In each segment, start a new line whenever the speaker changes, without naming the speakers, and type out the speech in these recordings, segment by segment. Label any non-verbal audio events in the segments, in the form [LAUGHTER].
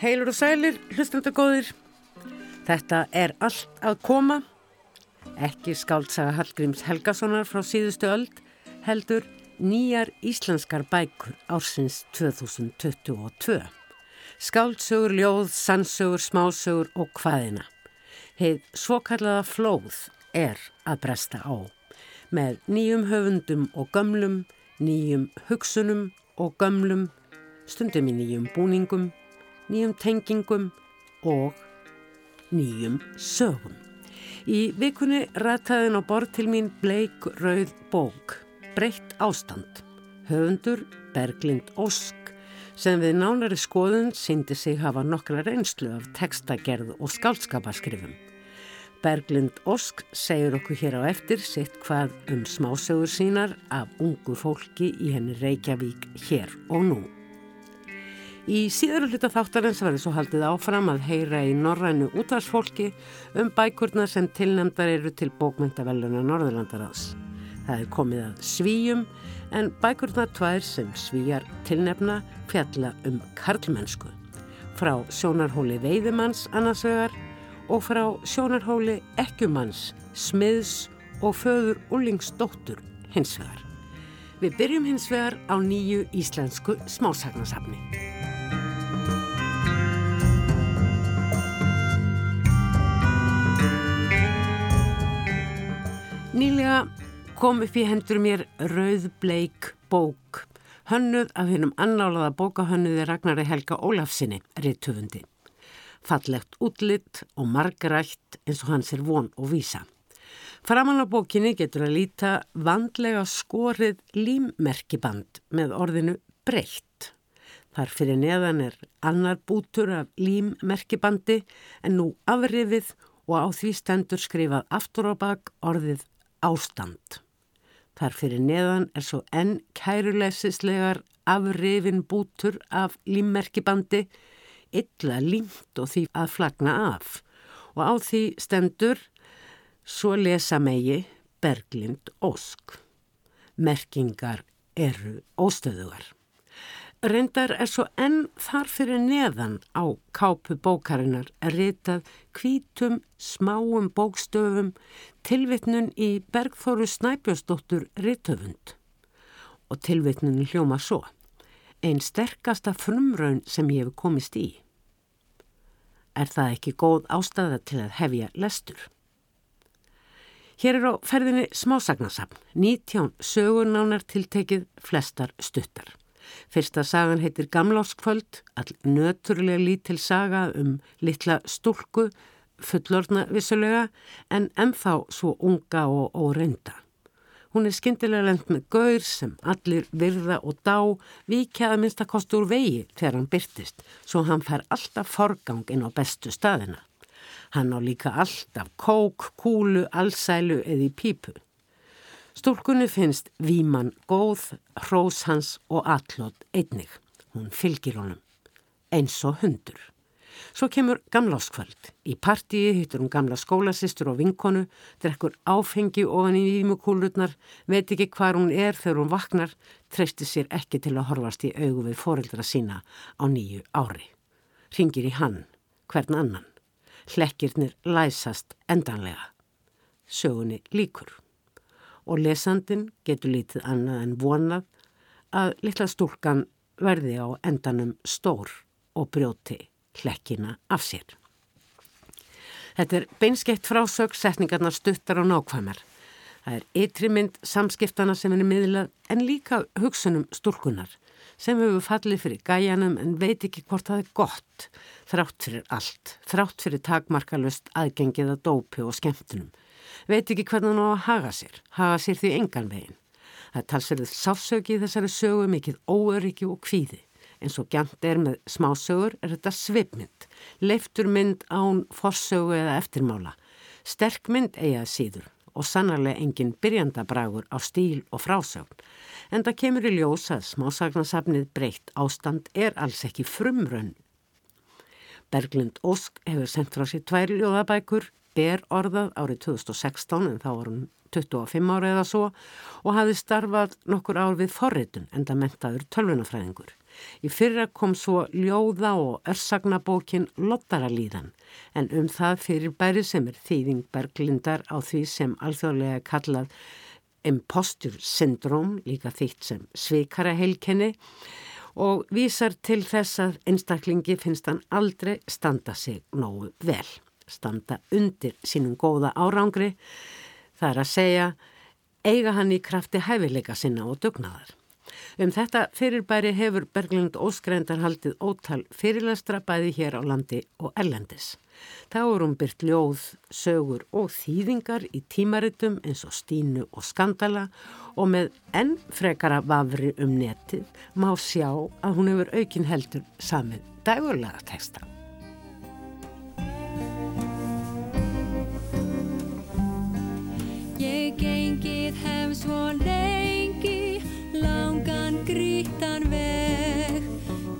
Heilur og sælir, hlustandagóðir. Þetta er allt að koma. Ekki skáldsaga Hallgríms Helgasonar frá síðustu öld, heldur nýjar íslenskar bækur ársins 2022. Skáldsögur, ljóð, sannsögur, smásögur og hvaðina. Heið svokallaða flóð er að bresta á. Með nýjum höfundum og gömlum, nýjum hugsunum og gömlum, stundum í nýjum búningum, nýjum tengingum og nýjum sögum. Í vikunni rataðin á borð til mín bleik rauð bók, breytt ástand, höfundur Berglind Ósk sem við nánari skoðun síndi sig hafa nokkra reynslu af textagerð og skálskapaskrifum. Berglind Ósk segir okkur hér á eftir sitt hvað um smásögur sínar af ungu fólki í henni Reykjavík hér og nú. Í síðara hluta þáttarins verður svo haldið áfram að heyra í norrænu útvarsfólki um bækurna sem tilnemdar eru til bókmyndaveluna Norðurlandaráðs. Það er komið að svíjum en bækurna tvær sem svíjar tilnefna fjalla um karlmennsku. Frá sjónarhóli veiðimanns annarsvegar og frá sjónarhóli ekkumanns, smiðs og föður úlingsdóttur hinsvegar. Við byrjum hins vegar á nýju íslensku smásagnasafni. Nýlega kom upp í hendur mér rauðbleik bók, hönnuð af hennum annálaða bókahönnuði Ragnari Helga Ólafsinni, rittufundi. Fallegt útlitt og margarætt eins og hans er von og vísa. Framan á bókinni getur að líta vandlega skorið límmerkiband með orðinu breytt. Þar fyrir neðan er annar bútur af límmerkibandi en nú afrifið og á því stendur skrifað aftur á bak orðið ástand. Þar fyrir neðan er svo enn kæruleysislegar afrifin bútur af límmerkibandi, illa límt og því að flagna af og á því stendur svo lesa megi Berglind Ósk. Merkingar eru óstöðugar. Reyndar er svo enn þar fyrir neðan á kápu bókarinnar er ritað kvítum smáum bókstöfum tilvitnun í Bergþóru Snæbjörnsdóttur ritöfund. Og tilvitnun hljóma svo. Einn sterkasta frumraun sem ég hef komist í. Er það ekki góð ástæða til að hefja lestur? Hér er á ferðinni smásagnasafn, 19 sögurnánar tiltekið flestar stuttar. Fyrsta sagan heitir Gamláskvöld, all nöturlega lítil saga um litla stúlku, fullorna vissulega, en ennþá svo unga og óreinda. Hún er skindilega lengt með gaur sem allir virða og dá vikjaða minnstakost úr vegi þegar hann byrtist, svo hann fær alltaf forgang inn á bestu staðina. Hann á líka alltaf kók, kúlu, allsælu eða í pípu. Stúlkunni finnst Víman góð, hrós hans og allot einnig. Hún fylgir honum. Eins og hundur. Svo kemur gamláskvöld. Í partíi hittur hún gamla skólasistur og vinkonu, drekkur áfengi ofan í výmukúlutnar, veit ekki hvar hún er þegar hún vaknar, treysti sér ekki til að horfast í augu við foreldra sína á nýju ári. Ringir í hann, hvern annan. Hlekkirnir læsast endanlega. Sögunni líkur og lesandin getur lítið annað en vonað að litla stúlkan verði á endanum stór og brjóti hlekkina af sér. Þetta er beinskeitt frásög, setningarnar stuttar og nákvæmar. Það er ytri mynd samskiptana sem henni miðlað en líka hugsunum stúlkunar sem hefur fallið fyrir gæjanum en veit ekki hvort það er gott, þrátt fyrir allt, þrátt fyrir takmarkalust aðgengið að dópi og skemmtunum veit ekki hvernig hann á að haga sér, haga sér því engan veginn. Það talsverðið sásöki í þessari sögu mikið óöryggi og kvíði. En svo gænt er með smásögur er þetta svipmynd, leiftur mynd án forsögu eða eftirmála, sterk mynd eiga síður og sannarlega engin byrjandabragur á stíl og frásögn. En það kemur í ljós að smásagnasafnið breytt ástand er alls ekki frumrönn. Berglind Ósk hefur sendt frá sér tvær ljóðabækur ber orðað árið 2016 en þá var hún 25 ára eða svo og hafði starfað nokkur ár við forritun enda mentaður tölvunafræðingur. Í fyrra kom svo ljóða og örsagnabókin Lottaralíðan en um það fyrir bæri sem er þýðing berglindar á því sem alþjóðlega kallað impostur syndróm, líka þýtt sem svikara heilkenni og vísar til þess að einstaklingi finnst hann aldrei standa sig nógu vel, standa undir sínum góða árangri, það er að segja eiga hann í krafti hæfileika sinna og dugnaðar. Um þetta fyrirbæri hefur Berglind Óskrændar haldið ótal fyrirlastra bæði hér á landi og erlendis. Þá er hún byrt ljóð, sögur og þýðingar í tímaritum eins og stínu og skandala og með enn frekara vafri um netið má sjá að hún hefur aukin heldur samið dægurlega texta.
Hef svo lengi langan grítan veg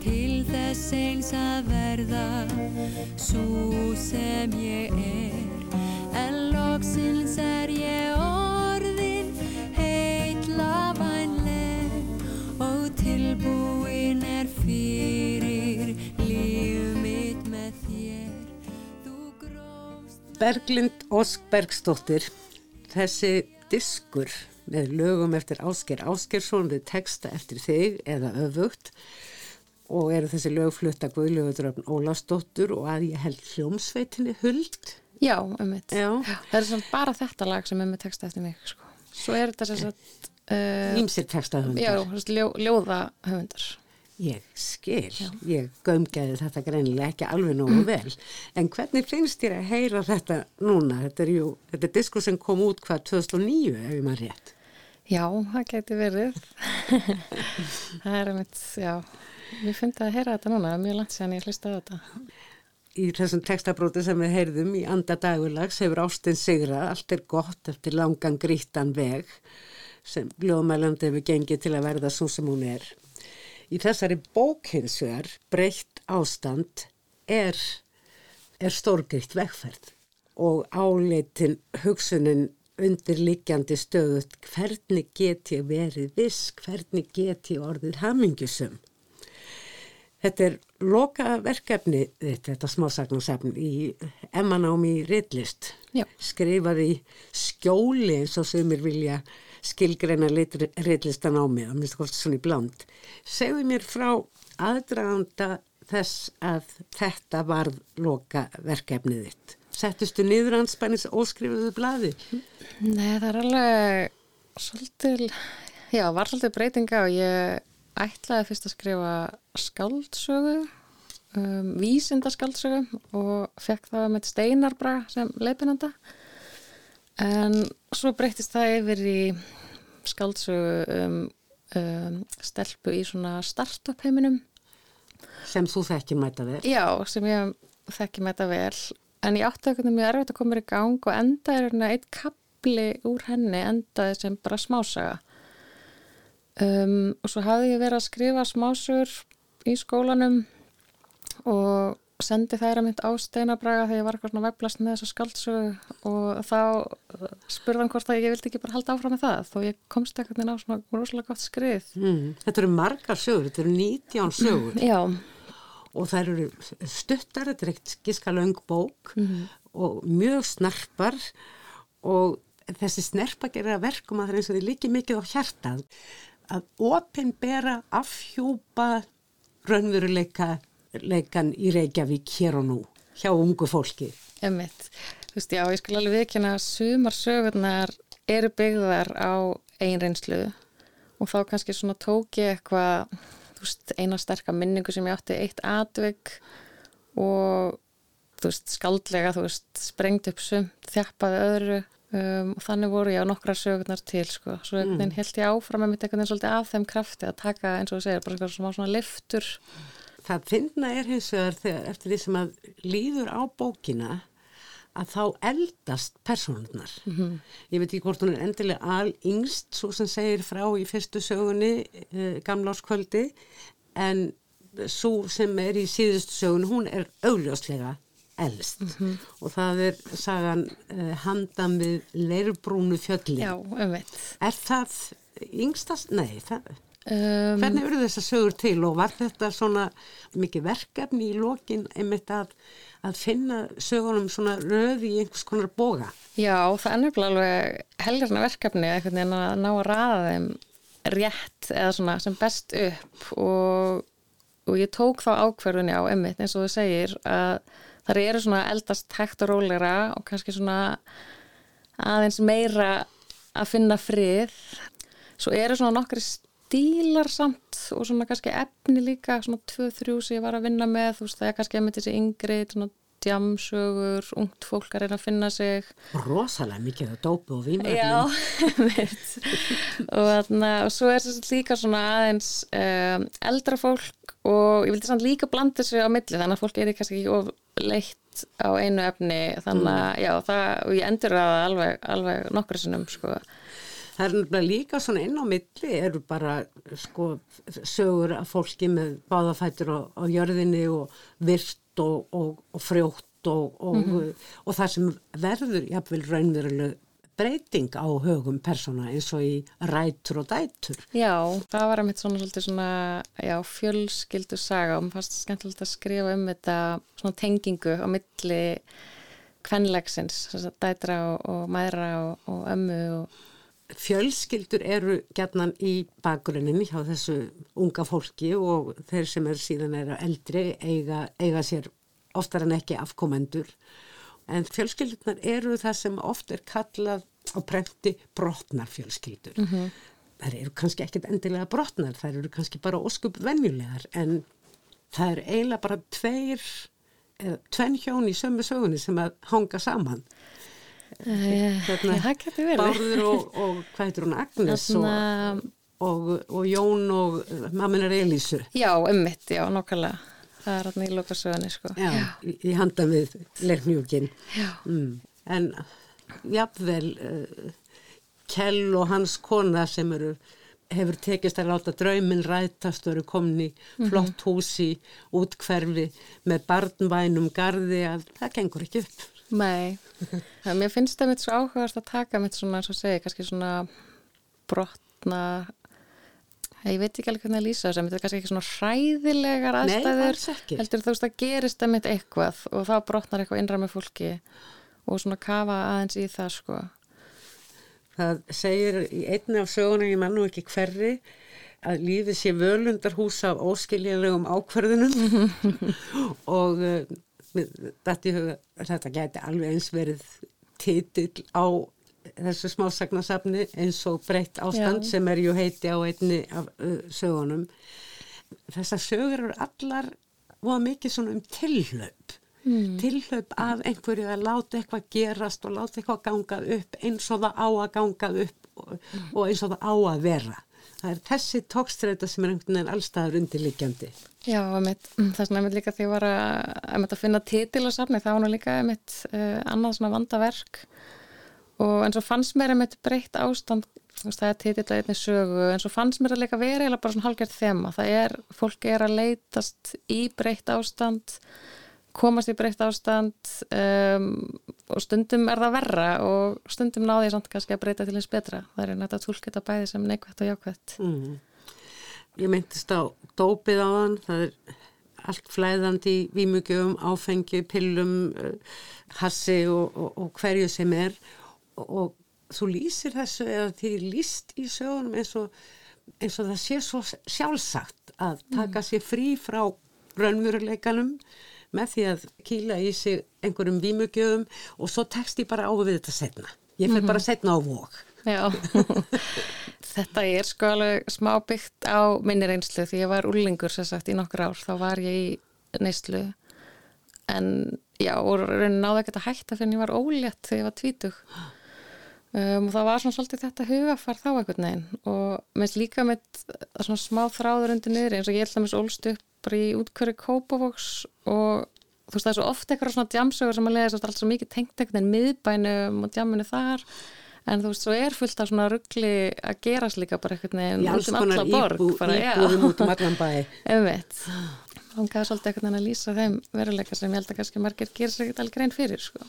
til þess eins að verða svo sem ég er. En loksins er ég orðin heitla vænleg og tilbúin er fyrir líf mitt með þér.
Berglind Ósk Bergstóttir, þessi diskur með lögum eftir Ásker Áskersson við texta eftir þig eða öfugt og eru þessi lögflutta Guðljóðuröfn Ólastóttur og að ég held hljómsveitinni Huld.
Já, um mitt.
Já.
Það er svona bara þetta lag sem er með texta eftir mig, sko. Svo er þetta sem sagt, uh,
Ímsir textahöfundar.
já, ljó, ljóða höfundar.
Ég skil, ég gömgæði þetta greinilega ekki alveg nógu [CLEARS THROAT] vel. En hvernig finnst þér að heyra þetta núna? Þetta er jú, þetta er diskur sem kom út hvað 2009 ef ég maður rétt.
Já, það geti verið. [LAUGHS] það er um mitt, já. Mér finnst að heyra þetta núna, er mjög langt séðan ég hlusta á þetta.
Í þessum textabróti sem við heyrðum í anda dagulags hefur Ástin Sigra, allt er gott eftir langan grítan veg sem ljóðmælandi hefur gengið til að verða svo sem hún er. Í þessari bók hins vegar, breytt ástand, er, er stórgritt vegferð og áleitin hugsunin undirliggjandi stöðut hvernig get ég verið viss, hvernig get ég orðið hamingjusum. Þetta er loka verkefni þetta, þetta smásagnarsafn í Rittlist.
Já.
Skrifað í skjóli eins og sumir vilja skilgreina Rittlistan á mig, það minnst hvort svona í bland. Segðu mér frá aðdraganda þess að þetta varð loka verkefnið þitt. Settustu niður anspænis óskrifuðu blaði?
Nei, það er alveg svolítil, já, var svolítil breytinga og ég ætlaði fyrst að skrifa skáldsögu, um, vísindaskáldsögu og fekk það með Steinarbra sem leipinanda. En svo breytist það yfir í skáldsögu um, um, stelpu í svona startup heiminum.
Sem þú þekki mæta vel.
Já, sem ég þekki með þetta vel. En ég átti eitthvað mjög erfitt að koma mér í gang og enda er hérna eitt kapli úr henni endaði sem bara smásaga. Um, og svo hafði ég verið að skrifa smásögur í skólanum og sendi þær að mynd á steinabraga þegar ég var eitthvað svona veblast með þessu skaldsögu og þá spurði hann hvort að ég vildi ekki bara halda áfram með það þó ég komst eitthvað inn á svona rosalega gott skrið.
Mm. Þetta eru margar sögur, þetta eru 19 sögur.
Já,
og þær eru stuttar, þetta er eitt gískalöng bók og mjög snarpar og þessi snerpa gera verkum að það er eins og því líki mikið á hjartað að opinbera afhjúpa raunveruleika leikan í Reykjavík hér og nú hjá ungu fólki.
Emitt. Þú veist, já, ég skal alveg viðkynna að sumar sögurnar eru byggðar á einreynslu og þá kannski svona tók ég eitthvað, veist, eina sterka minningu sem ég átti eitt atvik og þú veist, skaldlega, þú veist, sprengt upp sumt, þjappaði öðru um, og þannig voru ég á nokkra sögurnar til, sko. Svo einhvern veginn held ég áfram að mitt einhvern veginn svolítið af þeim krafti að taka, eins og þú segir, bara svona, svona liftur.
Það finna er hins vegar þegar eftir því sem að líður á bókina að þá eldast personurnar. Ég veit ekki hvort hún er endilega al yngst, svo sem segir frá í fyrstu sögunni, eh, gamla áskvöldi, en svo sem er í síðustu sögun, hún er augljóslega elst. Og það er sagan eh, handan við leirbrúnu fjöllin.
Já, um veit.
Er það yngstast? Nei, það...
Um,
Hvernig eru þessar sögur til og var þetta svona mikið verkefni í lokin einmitt að, að finna sögunum svona röð í einhvers konar boga?
Já, það er nefnilega alveg helgarna verkefni að ná að raða þeim rétt eða svona sem best upp og, og ég tók þá ákverðunni á emmitt eins og þú segir að það eru svona eldast hægt og rólegra og kannski svona aðeins meira að finna frið svo eru svona nokkri stílar samt og svona kannski efni líka svona 2-3 sem ég var að vinna með þú veist það er kannski emmitt þessi yngri svona djamsögur, ungt fólk að reyna að finna sig.
Rosalega mikið að dópu og vínu
Já, [LAUGHS] og, þarna, og svo er þetta líka svona aðeins um, eldra fólk og ég vildi samt líka blanda þessu á milli þannig að fólk er kannski ekki of leitt á einu efni þannig að mm. já, það, og ég endur að alveg, alveg nokkru sinnum sko
Það er náttúrulega líka svona inn á milli eru bara sko sögur að fólki með báðafættur á, á jörðinni og virt og, og, og frjótt og, mm -hmm. og það sem verður jafnvel raunveruleg breyting á högum persóna eins og í rætur og dætur.
Já, það var að mitt svona, svona já, fjölskyldu saga og mér fannst skemmtilegt að skrifa um þetta svona tengingu á milli kvenlegsins, dætra og mæra og ömmu og
Fjölskyldur eru gætnan í bakgrunnin hjá þessu unga fólki og þeir sem er síðan eru eldri eiga, eiga sér oftar en ekki afkomendur. En fjölskyldunar eru það sem oft er kallað á prenti brotnar fjölskyldur. Mm -hmm. Það eru kannski ekkit endilega brotnar, það eru kannski bara óskup venjulegar en það er eiginlega bara tveir, tvenn hjón í sömu sögunni sem að hanga saman.
Hérna,
Bárður og, og hvað heitir hún Agnes og, og, og Jón og mamminar Elísu
Já, ummitt, já, nokkulega það er hann í lokasögunni sko.
Já, já. í, í handa við leirnjúkin mm. en jafnvel uh, Kell og hans kona sem eru hefur tekist að láta draumin rætast og eru komin í mhm. flott húsi útkverfi með barnvænum gardi að það gengur ekki upp
Nei, það, mér finnst það mitt svo áhugast að taka mitt svona, og segi, kannski svona brotna Ég veit ekki alveg hvernig að lýsa þess að þetta er kannski ekki svona hræðilegar aðstæður
Nei,
heldur þú veist að gerist að mitt eitthvað og þá brotnar eitthvað innra með fólki og svona kafa aðeins í það sko.
Það segir í einni af sögunum ég mann nú ekki hverri að lífið sé völundarhús af óskiljanlegum ákverðunum [LAUGHS] og uh, þetta gæti alveg eins verið titill á þessu smásagnasafni eins og breytt ástand Já. sem er ju heiti á einni af uh, sögunum þessar sögur eru allar voða mikið svona um tilhlaup mm. tilhlaup af einhverju að láta eitthvað gerast og láta eitthvað gangað upp eins og það á að gangað upp og, mm. og eins og það á að vera það er þessi tókstræta sem er einhvern veginn allstaður undirliggjandi.
Já, mitt, það er svona einmitt líka því var að, að finna titil á safni, það var nú líka einmitt uh, annað svona vandaverk. Og eins og fannst mér að mitt breytt ástand það er titill að einni sögu en svo fannst mér að leika verið eða bara svona halgjörð þema. Það er, fólk er að leytast í breytt ástand komast í breytt ástand um, og stundum er það verra og stundum náði ég samt kannski að breyta til eins betra það er nætt að tólkita bæði sem neikvægt og jákvægt mm.
Ég myndist á dópið á hann það er allt flæðandi í výmugjöfum, áfengi, pillum uh, hassi og, og, og hverju sem er og þú lýsir þessu eða því líst í sögunum eins og, eins og það sé svo sjálfsagt að taka mm. sér frí frá raunmjöruleikanum með því að kýla í sig einhverjum výmugjöfum og svo tekst ég bara á við þetta setna. Ég fyrir bara mhm. setna á vok.
Já, [LAUGHS] þetta er sko alveg smá byggt á minni reynslu því ég var úrlingur sér sagt í nokkur ár, þá var ég í neyslu en já, og raunin náði ekkert að hætta fyrir en ég var ólétt þegar ég var tvítug Um, og það var svona svolítið þetta hugafar þá eitthvað neginn og minnst líka með svona smá þráður undir niður eins og ég held að mér ólst upp bara í útkverju kópavóks og þú veist það er svo ofta eitthvað svona djamsögur sem að lega alltaf svo mikið tengt eitthvað en miðbænum og djaminu þar. En þú veist svo er fullt af svona ruggli að gerast líka bara eitthvað
um alla borg íbúðum út um allan bæ. [LAUGHS]
Umvitt og hann gaf svolítið eitthvað að lýsa þeim veruleika sem ég held að kannski margir gerir sér ekkert alveg grein fyrir sko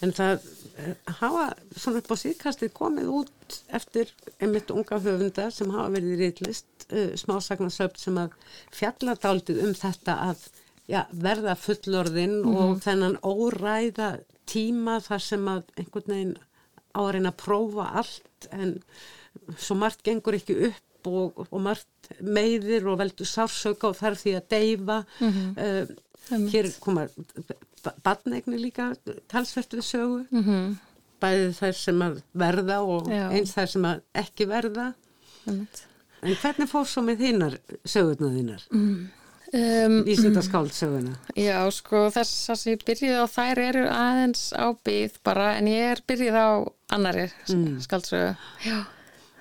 En það eh, hafa svona upp á síðkastið komið út eftir einmitt unga höfunda sem hafa verið í reytlist uh, smásagnarsöpt sem að fjalla daldið um þetta að já, verða fullorðinn og þennan óræða tíma þar sem að einhvern veginn á að reyna að prófa allt en svo margt gengur ekki upp og, og margt meiðir og veldur sársöka og þarf því að deyfa. Uh, hér koma badnegni líka talsvert við sögu
Mhm.
bæði þær sem að verða og
Já.
eins þær sem að ekki verða
Einmitt.
en hvernig fór svo með þínar sögurnar þínar,
Um,
vísindaskáld söguna [CLEARS THROAT]
já, sko þess að ég byrjuði á þær eru aðeins á byð bara en ég er byrjuð á annari mm.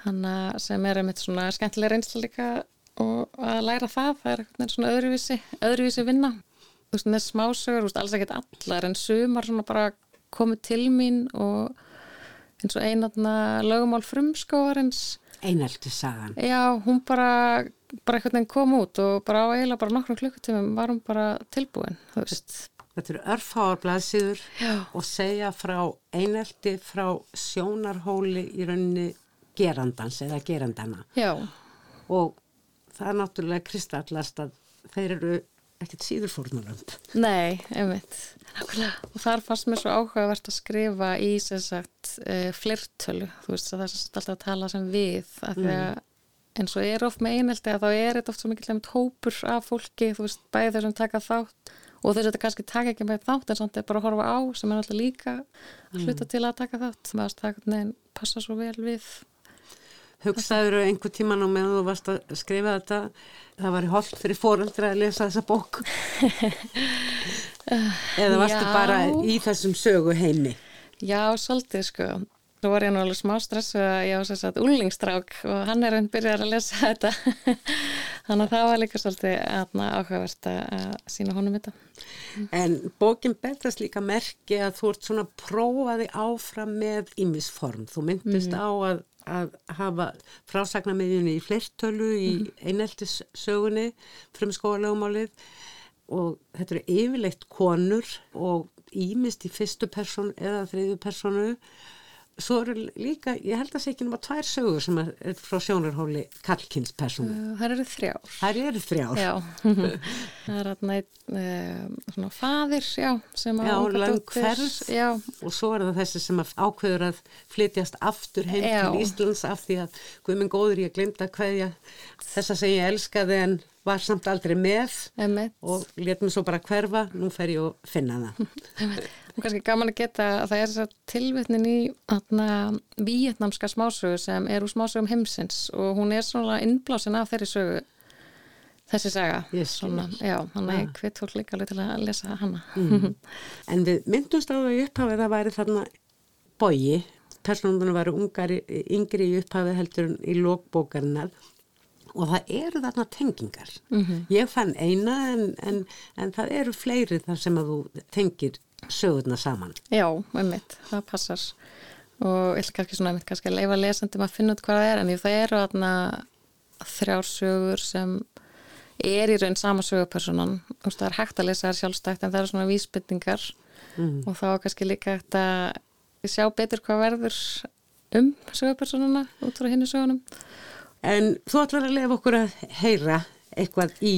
hann sem er einmitt svona skemmtilega reynsla líka og að læra það, það er einhvern veginn svona öðruvísi, öðruvísi vinna. Veist, með smásögur, veist, alls ekkert allar en sumar svona bara komið til mín og eins og einatna lögumál frumskóarins
einelti sagan
Já, hún bara, bara einhvern veginn kom út og bara á eiginlega bara nokkrum klukkutímum var hún bara tilbúin, þú veist.
þetta eru örfáar blaðsíður
Já.
og segja frá einelti frá sjónarhóli í rauninni gerandans eða gerandana
Já,
og það er náttúrulega kristallast að þeir eru ekkert síður fórnulönd
nei, einmitt. Nákvæmlega. Og þar fannst mér svo áhugavert að skrifa í sagt uh, flirtölu, þú veist, að það er alltaf að tala sem við, að eins og er oft með einelti að þá er þetta oft svo mikið lemmt hópur af fólki, þú veist, bæði þeir sem taka þátt og þess að þetta kannski taka ekki með þátt en samt er bara að horfa á sem er alltaf líka að hluta til að taka þátt, það er neðin passa svo vel við
Hugsaður einhver tíman á meðan þú varst að skrifa þetta, það var í hold fyrir fóreldra að lesa þessa bók? [LAUGHS] Eða varstu
Já.
bara í þessum sögu heimi?
Já, svolítið sko. Svo var ég nú alveg smá stressu að ég á þess að úlingstrák og hann er enn byrjar að lesa [LAUGHS] þetta. Þannig að það var líka svolítið aðna, áhugavert að sína honum þetta.
En bókin betast líka merki að þú ert svona prófaði áfram með ímisform. Þú myndist á að, að hafa frásagnarmiðjunni í fleirtölu í eineltissögunni, frumskóðalögumálið og þetta eru yfirleitt konur og ímist í fyrstu personu eða þriðju personu. Svo eru líka, ég held að það sé ekki náma tvær sögur sem er frá sjónarhóli Karlkins personu.
Það eru þrjár.
Þær eru þrjár.
Já, [LAUGHS] það er aðna einn um, svona faðir, já, sem unga
löng
dóttir-
ferð.
Já,
Og svo er það þessi sem að ákveður að flytjast aftur heim
Já.
til Íslands af því að Guðminn góður ég glemt að hverja þessa sem ég elskaði en var samt aldrei með
emmitt.
og let mér svo bara hverfa, nú fer ég að finna það. [LAUGHS]
Og kannski gaman að geta að það er þess að tilvitnin í aðna víetnamska smásögu sem er úr smásögum heimsins og hún er svona innblásin af þeirri sögu þessi saga.
Skil.
Svona, já, hann er hvitt fólk líka alveg til að lesa hana. [LAUGHS]
En við myndumst á það í upphafið það væri þarna bogi, personunum varu ungari, yngri í upphafið heldur í lókbókarinnar og það eru þarna tengingar. Ég fann eina en, en, en það eru fleiri þar sem að þú tengir sögurna saman.
Já, einmitt, það passar. Og ég ætla kannski svona einmitt kannski leifa lesandum að finna út hvað það er en því það eru aðna þrjár sögur sem er í raun sama sögupersonan veist, það er hægt að lesa þær sjálfstætt en það eru svona vísbytningar og þá er kannski líka hægt að sjá betur hvað verður um sögupersonuna út frá hinni sögunum.
En þú ætlar að lefa okkur að heyra eitthvað í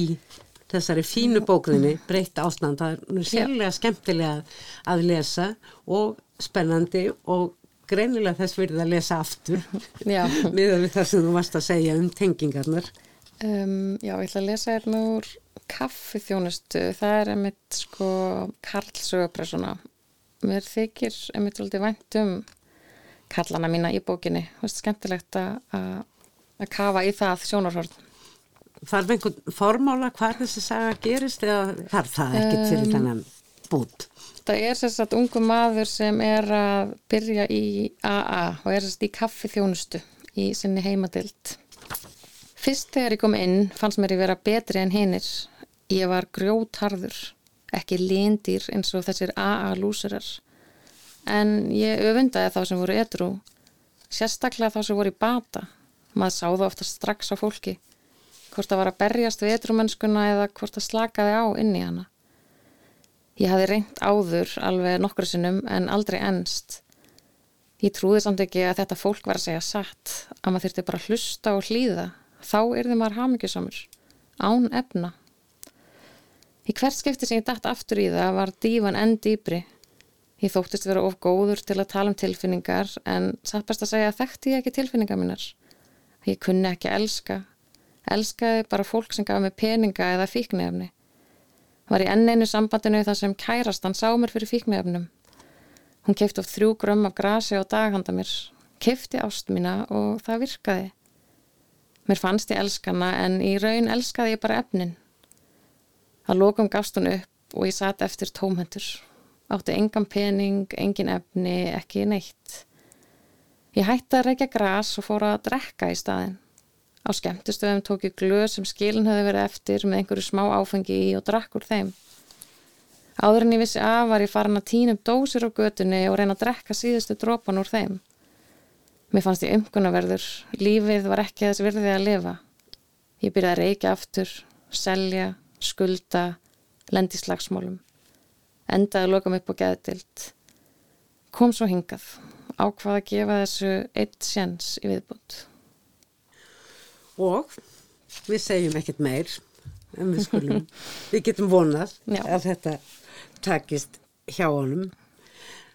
þessari fínu bókðinni, breytt ástand. Það er sérlega skemmtilega að lesa og spennandi og greinilega þess verið að lesa aftur
Já. [LAUGHS]
miðað við það sem þú varst að segja um tengingarnar.
Um, já, ég ætla að lesa hérna úr kaffithjónustu. Það er einmitt sko Karl sögupersona. Mér þykir einmitt svolítið vænt um Karlana mína í bókinni. Það er skemmtilegt að- að kafa í það sjónarhörn.
Þarf einhvern formála hvað þessi saga gerist eða þarf það ekkert fyrir þennan bút?
Það er sérst að ungu maður sem er að byrja í AA og er sérst í kaffithjónustu í sinni heimadild. Fyrst þegar ég kom inn fannst mér ég vera betri en hinnir. Ég var grjótharður, ekki lindir eins og þessir AA-lúsurar. En ég öfundaði þá sem voru edru, sérstaklega þá sem voru í bata. Maður sá það ofta strax á fólki, hvort það var að berjast við edrumennskuna eða hvort það slakaði á inn í hana. Ég hafði reynd áður alveg nokkru sinnum en aldrei ennst. Ég trúði samt ekki að þetta fólk var að segja satt, að maður þurfti bara að hlusta og hlýða. Þá yrði maður hafmyggjusamur, án efna. Í hvert skipti sem ég dætt aftur í það var dífan enn dýbri. Ég þóttist vera of góður til að tala um tilfinningar en satt best að segja að þekkti ég ekki tilfinningar minnar. Ég kunni ekki að elska. Elskaði bara fólk sem gaf mig peninga eða fíknefni. Var í enn einu sambandinu þar sem kærastan sá mér fyrir fíknefnum. Hún kefti of þrjú grömm af grasi á daghanda mér. Kefti ást mína og það virkaði. Mér fannst ég elskana en í raun elskaði ég bara efnin. Það lókum gafst hún upp og ég satt eftir tómhendur. Átti engan pening, engin efni, ekki neitt. Ég hætti að reykja gras og fór að drekka í staðin. Á skemmtustöðum tók ég glöð sem skilin höfði verið eftir með einhverju smá áfengi í og drakk úr þeim. Áður en ég vissi af var ég farin að týna upp dósir á götunni og reyna að drekka síðustu drópan úr þeim. Mér fannst ég umkunnaverður. Lífið var ekki þess virðið að lifa. Ég byrjaði að reykja aftur, selja, skulda, lendi slagsmálum. Endaði að loka mig upp á geðdild. Kom svo hingað. Ákvað að gefa þessu eitt sjens í viðbútt.
Og við segjum ekkert meir en við skulum. við getum vonað
Já.
að þetta takist hjá honum.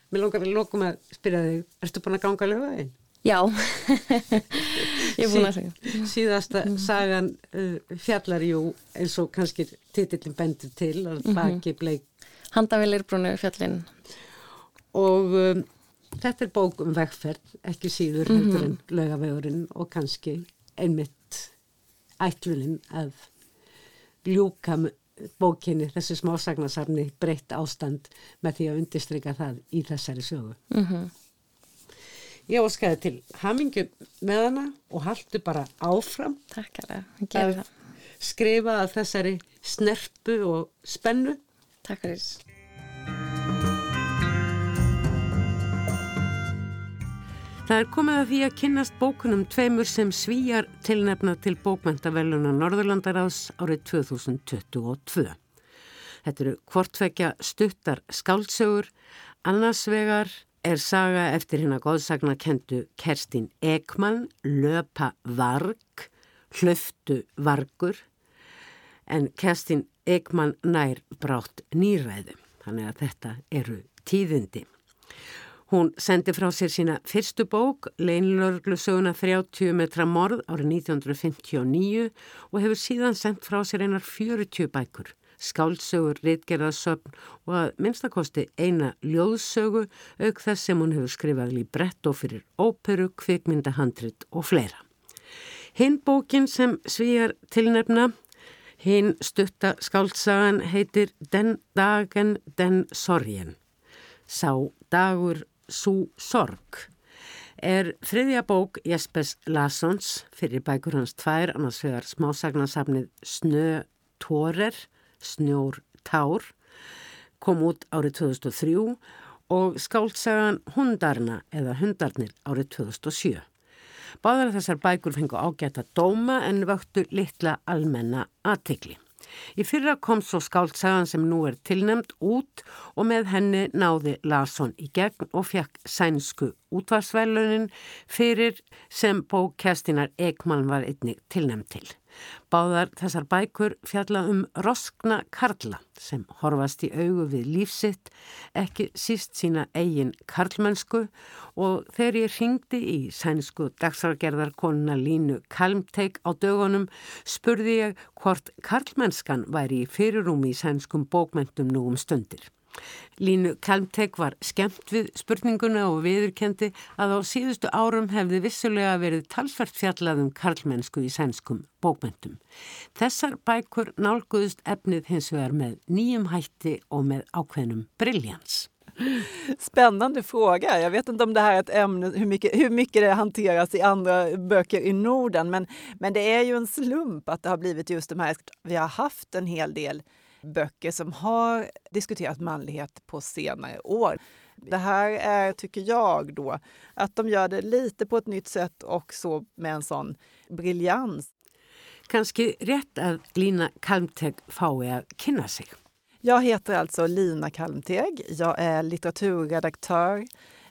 Mér langar við lokum að spyrja þig, ertu búin að ganga lögðaðinn?
Já, [LAUGHS] ég er búin að segja.
Síðasta sagan uh, fjallar jú eins og kannski titillin bendur til að baki bleik
Handavilir brúnu fjallinn.
og um, þetta er bók um vegferð, ekki síður heldur en laugavegurinn og kannski einmitt ætluninn að ljúka bókinni, þessi smásagnasafni breytt ástand með því að undirstryka það í þessari sögu.
Mm
Ég óskaði til hamingju með hana og haldu bara áfram
Takk alveg, ég gerði
að skrifa að þessari snerpu og spennu.
Takk fyrir.
Það er komið að því að kynnast bókunum tveimur sem svíjar tilnefna til bókmentaveluna Norðurlandaráðs árið 2022. Þetta eru hvortvekja stuttar skáldsögur, annars vegar er saga eftir hérna góðsagna kentu Kerstin Ekman, Löpa Varg, Hlöftu Vargur, en Kerstin Ekman nær brátt nýræðu, þannig að þetta eru tíðindi. Hún sendi frá sér sína fyrstu bók, Leinlörglusöguna 30 metra morð árið 1959 og hefur síðan sendt frá sér einar 40 bækur, skáldsögur, reitgerðarsöfn og að minnstakosti eina ljóðsögu auk þess sem hún hefur skrifað libretto fyrir óperu, kvikmyndahandrit og fleira. Hinn bókin sem svíjar tilnefna, hinn stutta skáldsagan heitir Den dagen, den sorgen. Sá dagur Sú sorg er þriðja bók Jespers Lassons fyrir bækur hans tvær, annars vegar smásagnasafnið Snö Tórer, Snjór Tár, kom út árið 2003 og skáltsagan Hundarna eða Hundarnir árið 2007. Báðar þessar bækur fengu ágæta dóma en vöktu litla almenna aðtikli. Í fyrra kom svo skáldsagan sem nú er tilnemd út og með henni náði Larsson í gegn og fekk sænsku útvarsvælunin fyrir sem bók Kerstinar Ekman var einnig tilnemd til. Báðar þessar bækur fjalla um roskna karla sem horfast í augu við lífsitt, ekki síst sína eigin karlmennsku og þegar ég ringdi í sænsku dagsargerðarkonuna Línu Kalmteik á dögunum spurði ég hvort karlmennskan væri í fyrirúmi í sænskum bókmentum nú um stundir. Línu Kalmtek var skemmt við spurninguna og viðurkendi að á síðustu árum hefði vissulega verið talsvert fjallað um karlmennsku i sænskum bókmentum. Þessar bækur nálguðust efnið hins vegar með nýjum hætti og med ákveðnum briljans.
Spännande fråga. Jag vet inte om det här är ett ämne, hur mycket, hur mycket det hanteras i andra böcker i Norden. Men, men det är ju en slump att det har blivit just de här. Vi har haft en hel del böcker som har diskuterat manlighet på senare år. Det här är, tycker jag då, att de gör det lite på ett nytt sätt och så med en sån briljans.
Kanski rétt að Lína Kalmtek fái að kynna sig.
Jag heter alltså Lina Kalmteg. Jag är litteraturredaktör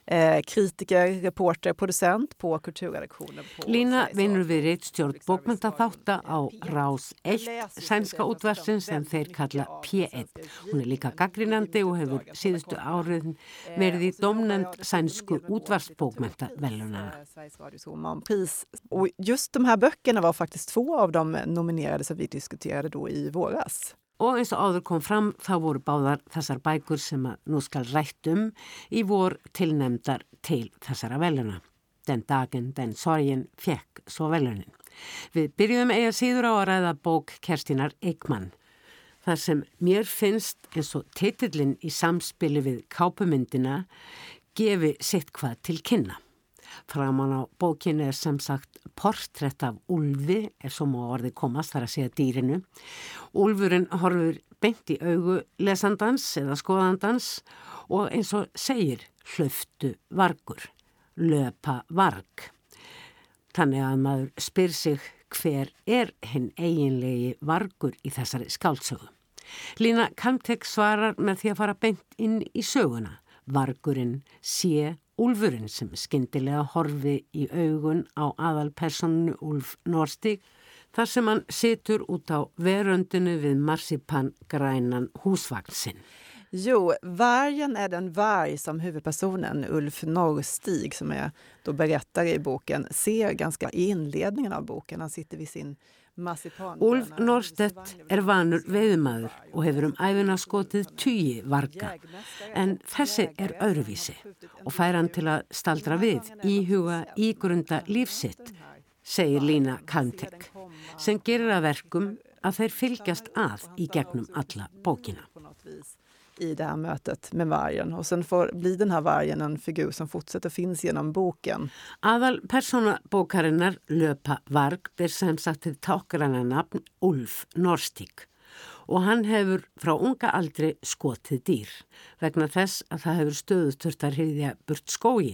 eh, kritiker, reporter, producent på kulturredaktionen. På
Lína vinnur við reittstjórn bókmyndaþátta á Rás 1, sænska útvarsinn sem þeir kalla P1. Hún er líka gaggrinandi og hefur síðustu árið verið í domnend sænsku útvarsbókmyndavelunarna.
Och just de här böckerna var faktiskt två av de nominerade som vi diskuterade då i våras.
Og eins og áður kom fram þá voru báðar þessar bækur sem að nú skal rætt um í vor tilnemdar til þessara veluna. Den dagen, den sorgin, fekk svo velunin. Við byrjuðum eiga síður á að ræða bók Kerstinar Eikmann. Þar sem mér finnst eins og titillin í samspili við kápumyndina gefi sitt hvað til kynna. Framan á bókinu er sem sagt portrætt af Ulfi, ef svo má orði komast þar að segja dýrinu. Ulfurinn horfur beint í augu lesandans eða skoðandans og eins og segir hlöftu vargur, löpa varg. Þannig að maður spyr sig hver er hinn eiginlegi vargur í þessari skáltsögu. Lína Kamtek svarar með því að fara beint inn í söguna. Vargurinn sé Úlfurinn sem skindilega horfi í augun á aðalpersonu Úlf Norstík þar sem hann situr út á veröndinu við marsipan grænan húsvagnsinn.
Jo, vargen är den varg som huvudpersonen Ulf Norrstig, som är då berättare i boken, ser ganska i inledningen av boken. Han sitter vid sin
Úlf Norstedt er vanur veiðmaður og hefur um æfina skotið tugi varga. En þessi er öðruvísi og fær hann til að staldra við íhuga ígrunda lífsitt, segir Lína Kalmtek, sem gerir að verkum að þeir fylgjast að í gegnum alla bókina
i det här mötet med vargen. Och sen får, blir den här vargen en figur som fortsätter finns genom boken.
Aðal persóna bókarinnar Löpa Varg ber sem sagt til tákgræna nafn Ulf Norstík og hann hefur frá unga aldri skotið dýr vegna þess að það hefur stöðusturtar hriðja burt skói,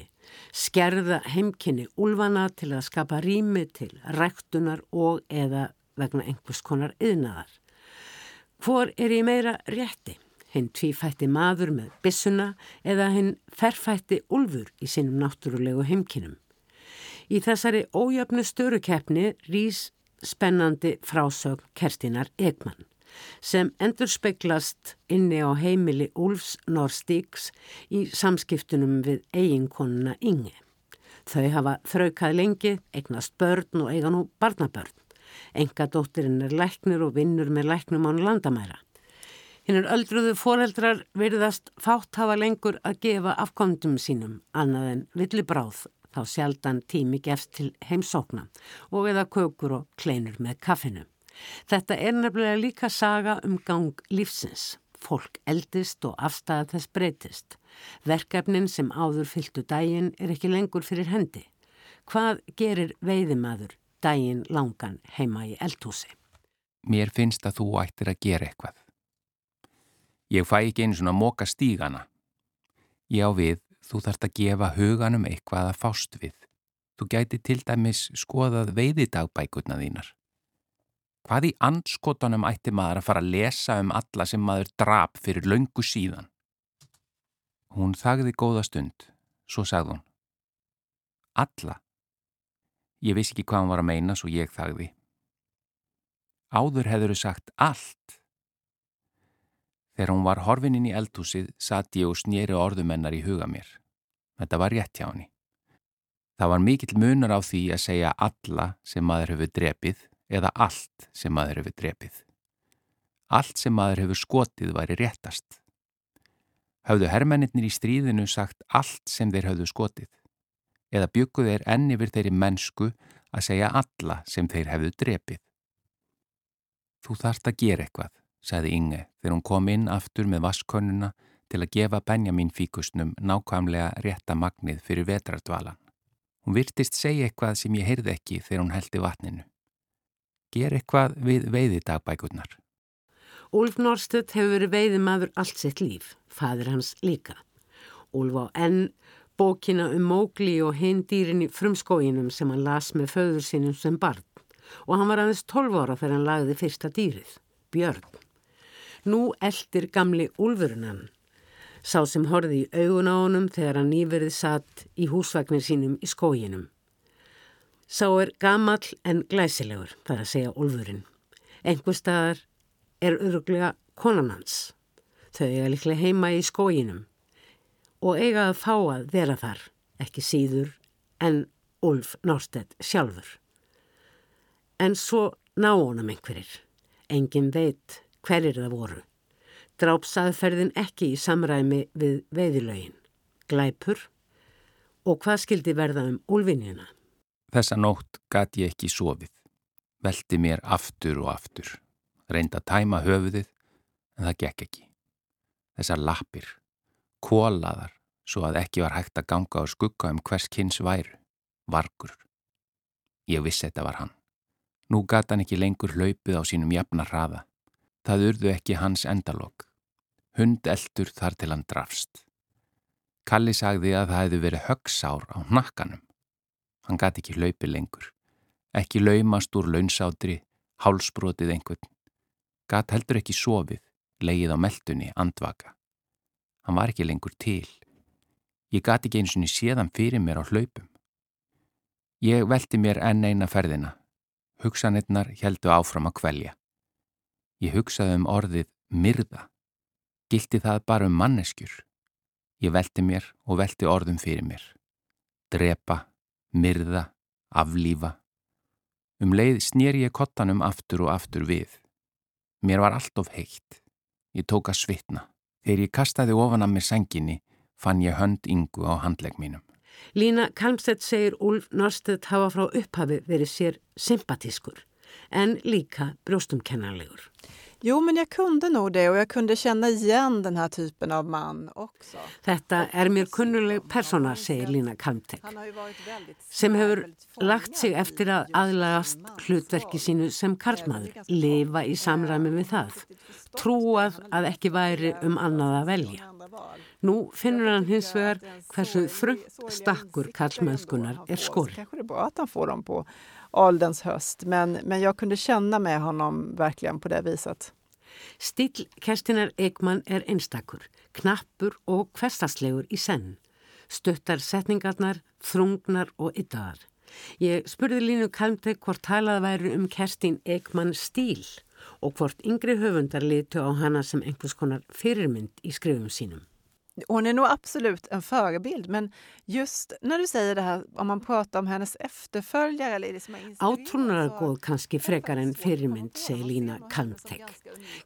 skerða heimkynni Ulfana til að skapa rými til ræktunar og eða vegna einhvers konar yðnaðar. Hvor er í meira rétti? Hinn tvífætti maður með bissuna eða hinn ferfætti ulfur í sínum náttúrulegu heimkinum. Í þessari ójöfnu störukeppni rýs spennandi frásögn Kerstinar Ekman sem endur speiklast inni á heimili Úlfs Norstíks í samskiptunum við eiginkonuna Inge. Þau hafa þraukað lengi, eignast börn og eiga nú barnabörn. Enga dóttirinn er læknir og vinnur með læknum án landamæra. Hinnur öldruðu foreldrar virðast fátt hafa lengur að gefa afkomdum sínum annað en villibráð þá sjaldan tími gefst til heimsókna og eða kökur og kleinur með kaffinu. Þetta er nefnilega líka saga um gang lífsins. Fólk eldist og afstæða þess breytist. Verkefnin sem áður fylgtu dægin er ekki lengur fyrir hendi. Hvað gerir veiðimaður dægin langan heima í eldhúsi?
Mér finnst að þú ættir að gera eitthvað. Ég fæ ekki einu svona móka stígana. Ég á við, þú þarfst að gefa huganum eitthvað að fást við. Þú gæti til dæmis skoðað veiðidagbækurna þínar. Hvað í andskotanum ætti maður að fara að lesa um alla sem maður drap fyrir löngu síðan? Hún þagði góða stund, svo sagði hún. Alla? Ég vissi ekki hvað hann var að meina svo ég þagði. Áður hefur þau sagt allt. Þegar hún var horfin inn í eldhúsið satt ég og snýri orðumennar í huga mér. Þetta var rétt hjá henni. Það var mikill munar á því að segja alla sem maður hefur drepið eða allt sem maður hefur drepið. Allt sem maður hefur skotið væri réttast. Hafðu herrmennir í stríðinu sagt allt sem þeir hafðu skotið eða bygguð þeir enni vir þeirri mennsku að segja alla sem þeir hefðu drepið. Þú þarft að gera eitthvað sagði Inge þegar hún kom inn aftur með vaskonnuna til að gefa Benjamin fíkusnum nákvæmlega rétta magnið fyrir vetrardvalan. Hún virtist segja eitthvað sem ég heyrði ekki þegar hún heldi vatninu. Ger eitthvað við veiðidagbækurnar.
Úlf Norstedt hefur verið veiðimaður allt sitt líf, fadur hans líka. Úlf á enn bókina um Mógli og hinn dýrin í frumskóinum sem hann las með föður sínum sem barn og hann var aðeins 12 ára þegar hann lagði fyrsta dýrið, Björn. Nú eldir gamli úlfurunan, sá sem horði í augun á honum þegar hann nýverið satt í húsvagnir sínum í skóginum. Sá er gamall en glæsilegur, það er að segja úlfurinn. Engur staðar er öruglega konan hans. Þau eiga líklega heima í skóginum og eiga að fá að vera þar, ekki síður en Ulf Norstedt sjálfur. En svo ná honum einhverjir. Engin veit hverjir það voru. Drápsaðferðin ekki í samræmi við veiðilögin. Glæpur og hvað skildi verða um úlvinjuna?
Þessa nótt gati ég ekki sofið. Velti mér aftur og aftur. Reynd að tæma höfuðið en það gekk ekki. Þessar lappir, kólaðar, svo að ekki var hægt að ganga á skugga um hvers kynns væru, vargur. Ég vissi þetta var hann. Nú gata hann ekki lengur hlaupið á sínum jafna hraða. Það urðu ekki hans endalokk. Hund eldur þar til hann drafst. Kalli sagði að það hefði verið högsár á nakkanum. Hann gati ekki hlaupið lengur. Ekki laumast úr launsátri, hálsbrotið einhvern. Gat heldur ekki sofið, leið á meldunni, andvaka. Hann var ekki lengur til. Ég gati ekki eins og séðan fyrir mér á hlaupum. Ég velti mér enn eina ferðina. Hugsanirnar heldu áfram að kvelja. Ég hugsaði um orðið myrða. Gildi það bara um manneskjur. Ég velti mér og velti orðum fyrir mér. Drepa, myrða, aflífa. Um leið snýr ég kottanum aftur og aftur við. Mér var allt of heitt. Ég tók að svitna. Þegar ég kastaði ofan að mér senginni fann ég hönd yngu á handlegg mínum.
Lína Kalmstedt segir Úlf Norstedt hafa frá upphafi verið sér sympatískur en líka brjóstumkennarlegur.
Jo, men jag kunde nog det och jag kunde känna igen den här typen av man också.
Þetta er mér kunnuleg persóna, segir Lína Kalmtek, sem hefur lagt sig eftir að aðlagast hlutverki sínu sem karlmaður, lifa í samræmi við það, trúað að ekki væri um annað að velja. Nú finnur hann hins vegar hversu frumt stakkur karlmennskunar er skor.
Kanske det är bra att han får dem på ålderns höst, men, men jag kunde känna med honom verkligen på det viset.
Stíl Kerstinar Ekman er einstakur, knappur og hverstaslegur í senn. Stuttar setningarnar, þrungnar og yttaðar. Ég spurði Línu Kalmtek hvort talað væri um Kerstin Ekman stíl og hvort yngri höfundar litu á hana sem einhvers konar fyrirmynd í skrifum sínum.
Hon är nog absolut en förebild, men just när du säger det här, om man pratar om hennes efterföljare eller det som har
Átrúnarargóð kannski frekar en fyrirmynd, segir Lína Kalmtek.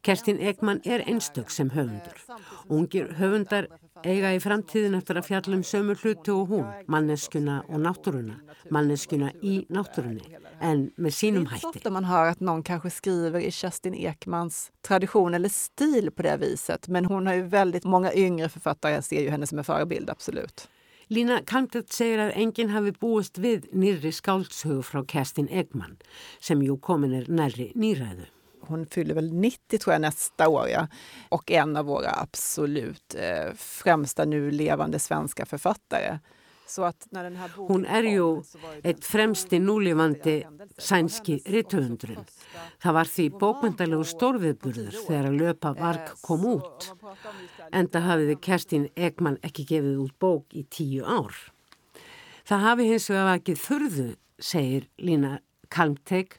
Kerstin Ekman er einstök sem höfundur. Ungir höfundar eiga í framtíðin eftir að fjalla um sömu hluti og hún, manneskuna og náttúruna, manneskuna í náttúrunni, en med sínum hætti.
Det är inte man hör att någon kanske skriver i Kerstin Ekmans tradition eller stil på det viset, men hon har ju väldigt många yngre författare ser ju henne som en förebild, absolut.
Lína Kamtet segir að enginn hafi búist við nýrri skáldsögu frá Kerstin Ekman sem jú komin er nærri nýræðu.
Hon fyller väl 90 tror jag nästa år ja. och en av våra absolut eh, främsta nu levande svenska författare.
Hún er jú eitt fremsti núlifandi sænski rittöfundurinn. Það var því bókmyndalegu stórviðburður þegar að löpa varg kom út. Enda hafiði Kerstin Ekman ekki gefið út bók í tíu ár. Það hafi hins vegar ekki þurðu, segir Lína Kalmteig,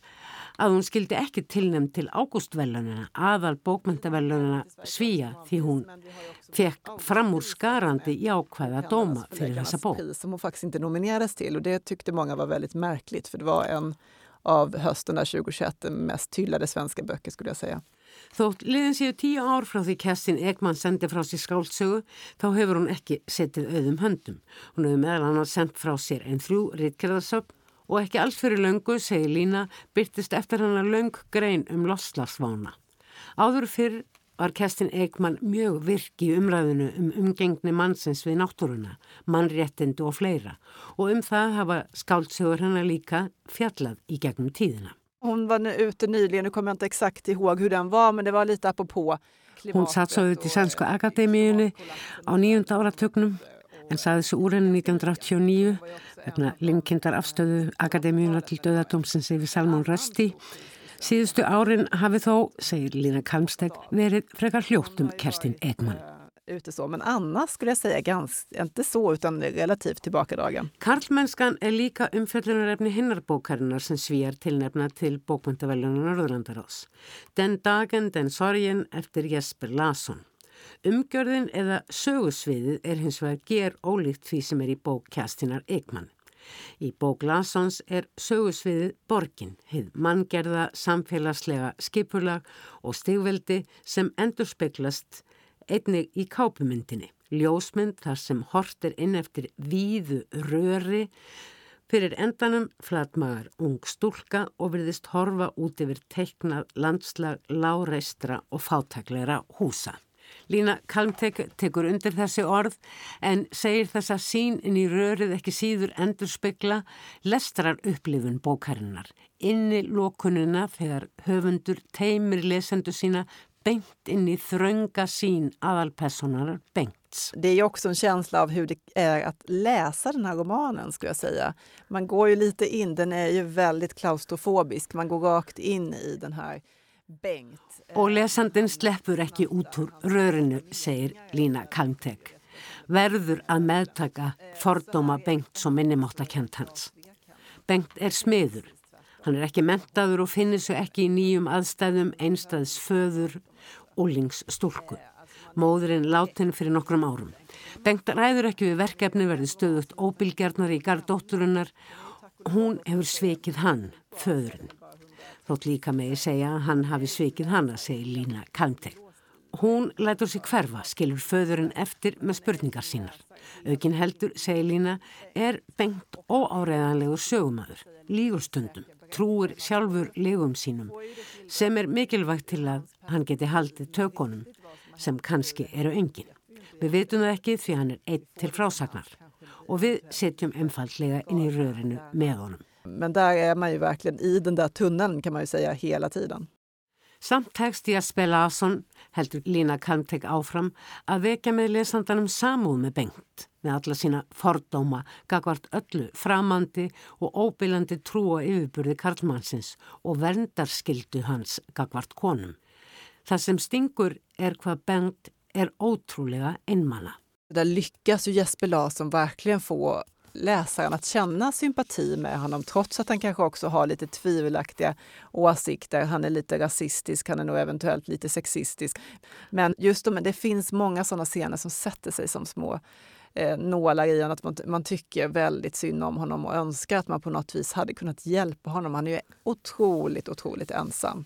að hún skildi ekki tilnæmt til ágústvelunina, aðal bókmyndavelunina Svíja því hún fekk fram úr skarandi jákvæða dóma fyrir þessa bók.
Som hon faktiskt inte nominerades till och det tyckte många var väldigt märkligt för det var en av hösten 2021 mest hyllade svenska böcker skulle jag säga.
Þótt liðin séu tíu ár frá því Kerstin Ekman sendi frá sér skáldsögu þá hefur hún ekki setið auðum höndum. Hún hefur meðal hann sendt frá sér en þrjú ritgerðarsögn og ekki alls fyrir löngu, segir Lína, byrtist eftir hann að löng grein um loslagsvána. Áður fyrr var Kerstin Eikmann mjög virk í umræðinu um umgengni mannsins við náttúruna, mannréttindu og fleira og um það hafa skáldsögur hennar líka fjallað í gegnum tíðina.
Hon var ute nyligen, nu kommer jag inte exakt ihåg hur den var, men det var lite apropå.
Hún satt svo ut í Sænsku Akademíunni á nýjunda áratögnum en saði þessu úr henni 1989 vegna linkindar afstöðu Akademíuna til döðadómsins yfir Salmón Rösti Síðustu árin hafi þó, segir Lina Kalmsteg, verið frekar hljóttum Kerstin Ekman.
Ute så, men annars skulle jag säga ganska, inte så utan relativt tillbakadragen.
Karlmennskan er líka umfjöldunarefni hinnarbókarinnar sem svíjar tilnefna til bókmyndavellunar Norðurlandarás. Den dagen, den sorgin eftir Jesper Larsson. Umgjörðin eða sögusviðið er hins vegar ger ólíkt því sem er í bók Kjastinar Ekman. Í bók Larsons er sögusviðið Borgin, hið manngerða, samfélagslega skipurlag og stigveldi sem endur speklast einnig í kápumyndinni. Ljósmynd þar sem hort er inn eftir víðu röri fyrir endanum flatmagar ung stúlka og verðist horfa út yfir teiknað landslag, láreistra og fátækleira húsa. Lína Kalmtek tekur undir þessi orð en segir þessa sín inn í rörið ekki síður endur spekla lestrar upplifun bókarinnar. Inni lókununa þegar höfundur teimir lesendu sína bengt inn í þrönga sín aðalpersonar bengt.
Det är ju också en känsla av hur det är att läsa den här romanen skulle jag säga. Man går ju lite in, den är ju väldigt klaustrofobisk, man går rakt in i den här Bengt.
Og lesandin sleppur ekki út úr rörinu, segir Lína Kalmtek. Verður að meðtaka fordóma Bengt som minnumáttakent hans. Bengt er smiður. Hann er ekki mentaður og finnir sig ekki í nýjum aðstæðum einstæðs föður úlings stúlku. Móðurinn látin fyrir nokkrum árum. Bengt ræður ekki við verkefni verði stöðugt óbylgjarnar í gardótturinnar. Hún hefur sveikið hann, föðurinn. Þótt líka megi segja að hann hafi svikið hana, segir Lína Kalmtek. Hún lætur sig hverfa, skilur föðurinn eftir með spurningar sínar. Aukin heldur, segir Lína, er bengt óáreðanlegur sögumadur, lígur stundum, trúir sjálfur legum sínum, sem er mikilvægt til að hann geti haldið tökunum, sem kannski eru engin. Við veitum það ekki því hann er eitt til frásagnar og við setjum einfallega inn í rörinu með honum.
Men där är man ju verkligen i den där tunneln kan man ju säga hela tiden.
Samt tekst Jesper Larsson heldur Lína Kalmtek áfram að vekja með lesandanum samúð með bengt með alla sína fordóma, gagvart öllu, framandi og óbylandi trú og yfirburði Karlmannsins og verndarskildu hans gagvart konum. Það sem stingur er hvað bengt er ótrúlega einmana.
Där lyckas ju Jesper Larsson verkligen få läsaren att känna sympati med honom trots att han kanske också har lite tvivelaktiga åsikter. Han är lite rasistisk, han är nog eventuellt lite sexistisk. Men just de, det finns många sådana scener som sätter sig som små eh, nålar i honom. Att man, man tycker väldigt synd om honom och önskar att man på något vis hade kunnat hjälpa honom. Han är ju otroligt, otroligt ensam.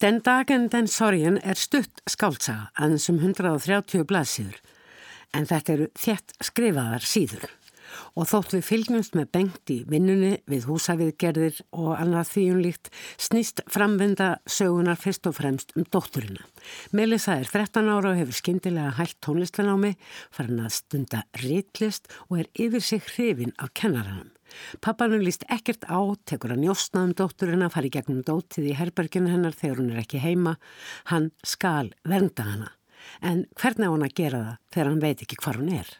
Den dagen, den sorgen er stutt skáltsaga aðeins um 130 blaðsíður en þetta eru þjætt skrifaðar síður og þótt við fylgjumst með bengt í vinnunni við húsaviðgerðir og annað þvíunlíkt snýst framvenda sögunar fyrst og fremst um dótturina. Melissa er 13 ára og hefur skindilega hægt tónlistanámi, farin að stunda ritlist og er yfir sig hrifin af kennaranum. Pappanum líst ekkert á, tekur að njóstna um dótturina, fari gegnum dótið í herberginu hennar þegar hún er ekki heima. Hann skal vernda hana. En hvernig á hann að gera það þegar hann veit ekki hvað hún er?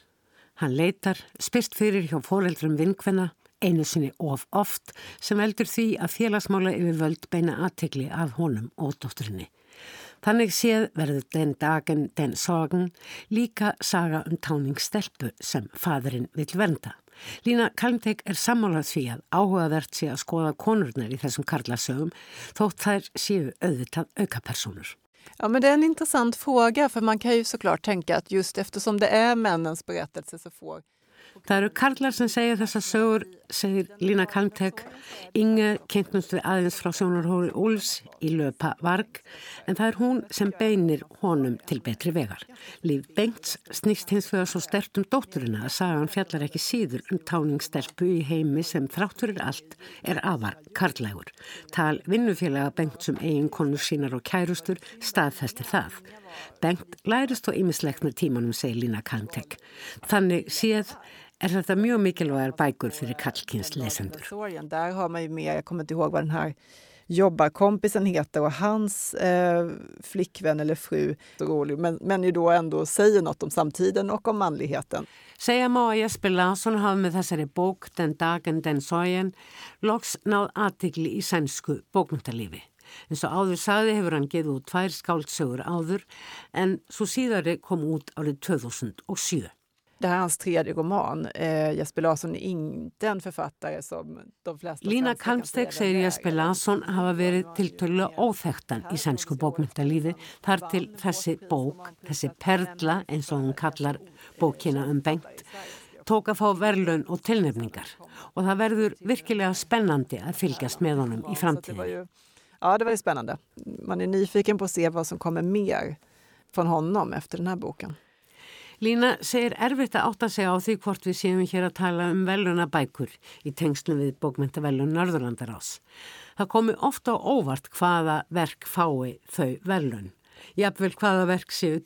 Hann leitar, spyrst fyrir hjá fóreldrum vinkvenna, einu sinni of oft, sem veldur því að félagsmála yfir völd beina aðtegli af honum og dótturinni. Þannig séð verður den dagen, den sorgen, líka saga um táningsstelpu sem fadurinn vil vernda. Lína Kalmtek er sammálað því að áhugavert sé að skoða konurnar í þessum karlasögum þótt þær séu auðvitað aukapersonur.
Ja, men det är en intressant fråga för man kan ju såklart tänka att just eftersom det är männens berättelse så får
Það eru karlar sem segja sögur, segir Lína Kalmtek. Inge kynntnust við aðeins frá sjónarhóri Úls í löpa varg, en það er hún sem beinir honum til betri vegar. Líf Bengts snýst hins fyrir svo stert um dótturina að sagan fjallar ekki síður um táningsstelpu í heimi sem þrátturir allt er afar karlægur. Tal vinnufélaga Bengt sem eigin konur sínar og kærustur staðfestir það. Bengt lærist og ymislegt með tímanum, segir Lína Kalmtek. Þannig séð er þetta mjög mikilvægar bækur fyrir kallkynns lesendur.
Där har man ju med, jag kommer inte ihåg vad den här jobbarkompisen heter och hans eh, flickvän eller fru, rolig, men, men ju då ändå säger något om samtiden och om manligheten.
Segja má að Jesper Larsson hafa með þessari bók Den dagen, den sorgen loks náð aðtikli í sænsku bókmyndarlífi. En svo áður sagði hefur hann geið út tvær skáldsögur áður en svo síðari kom út árið 2007.
Det här är hans tredje roman. Eh, Jesper Larsson är inte en författare som de flesta
Lína Kalmstek segir Jesper Larsson hafa verið tiltölu óþektan í sænsku bókmyndalífi þar til þessi bók, þessi perla eins og hún kallar bókina um bengt, tók að fá verlaun og tilnefningar og það verður virkilega spennandi að fylgjast með honum í framtíðinu.
Ja, det var ju spännande. Man är nyfiken på att se vad som kommer mer från honom efter den här boken.
Lína segir erfitt að átta sig á því hvort við séum hér að tala um veluna bækur í tengslu við bókmyndavelun Norðurlandarás. Það komi ofta á óvart hvaða verk fái þau velun. Jafnvel hvaða verk séu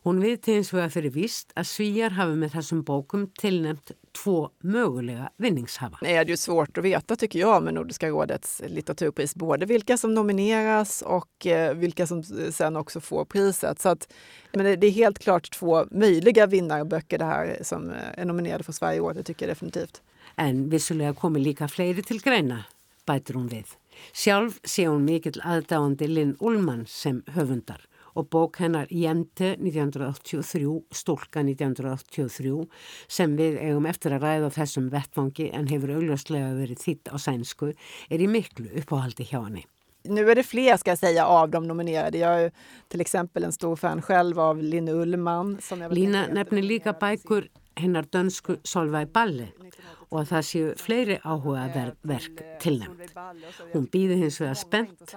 tilnemd. Hon vet hins vegar fyrir víst att Svíjar hafi med þessum bókum tilnämnt två möguliga vinningshavar.
Det är ju svårt att veta tycker jag med Nordiska rådets litteraturpris, både vilka som nomineras och eh, vilka som sen också får priset. Så att, men det är helt klart två möjliga vinnarböcker det här som är nominerade för Sverige i år, det tycker jag definitivt.
En vissulega komi líka fleiri til greina, bætur hún við. Sjálf sé hún mikill aðdáandi Linn Ullmann sem höfundar og bók hennar Jente 1983, Stólka 1983 sem við eigum eftir að ræða þessum vettfangi en hefur augljóslega verið þitt á sænsku er í miklu uppáhaldi hjá henni.
Nu är det fler ska jag säga av de nominerade. Jag är till exempel en stor fan själv av.
Som jag Lína nefnir líka bækur hennar dönsku Solveig Balle og að það séu fleiri áhuga verk tilnæmt. Hún býði hins vegar spennt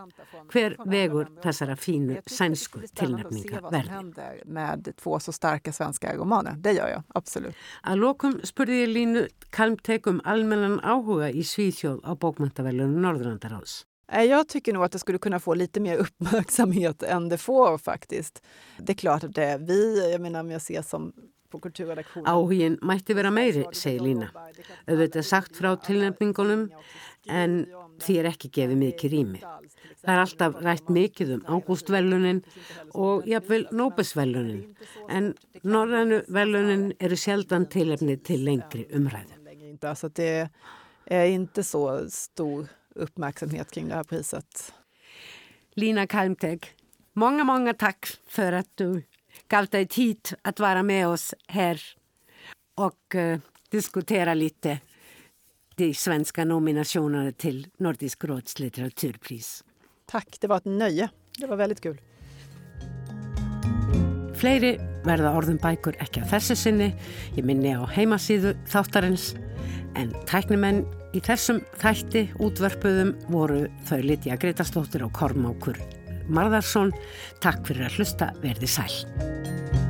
hver vegur þessara fínu sænsku tilnæmninga verði.
Með tvo svo starka svenska romaner, det gör jag, absolutt.
Að lokum spurði ég Línu Kalmtek um almennan áhuga i Svíþjóð á bókmöntavelunum Norðrandaráðs.
Jag tycker nog att det skulle kunna få lite mer [LAUGHS] uppmärksamhet än det får faktiskt. Det är klart att det är vi, jag menar om jag ser som
Áhugin mætti vera meiri, segir Lína. Auðvitað sagt frá tilnefningunum en því er ekki gefið mikið rými. Það er alltaf rætt mikið um ágústvelunin og jafnvel nóbesvelunin en norrænu velunin eru sjaldan tilefni til lengri umræðu.
Så det är inte så stor uppmärksamhet kring det här priset.
Lina Kalmteg, många, många tack för att du dig tid att vara med oss här och uh, diskutera lite de svenska nominationerna till Nordisk råds litteraturpris.
Tack, det var ett nöje. Det var väldigt kul.
Fleiri verða orðum bækur ekki að þessu sinni. Ég minni á heimasíðu þáttarins en tæknimenn í þessum þætti útvörpuðum voru þau Lítja Gretastóttir og Kormákur Marðarsson. Takk fyrir að hlusta, verði sæl.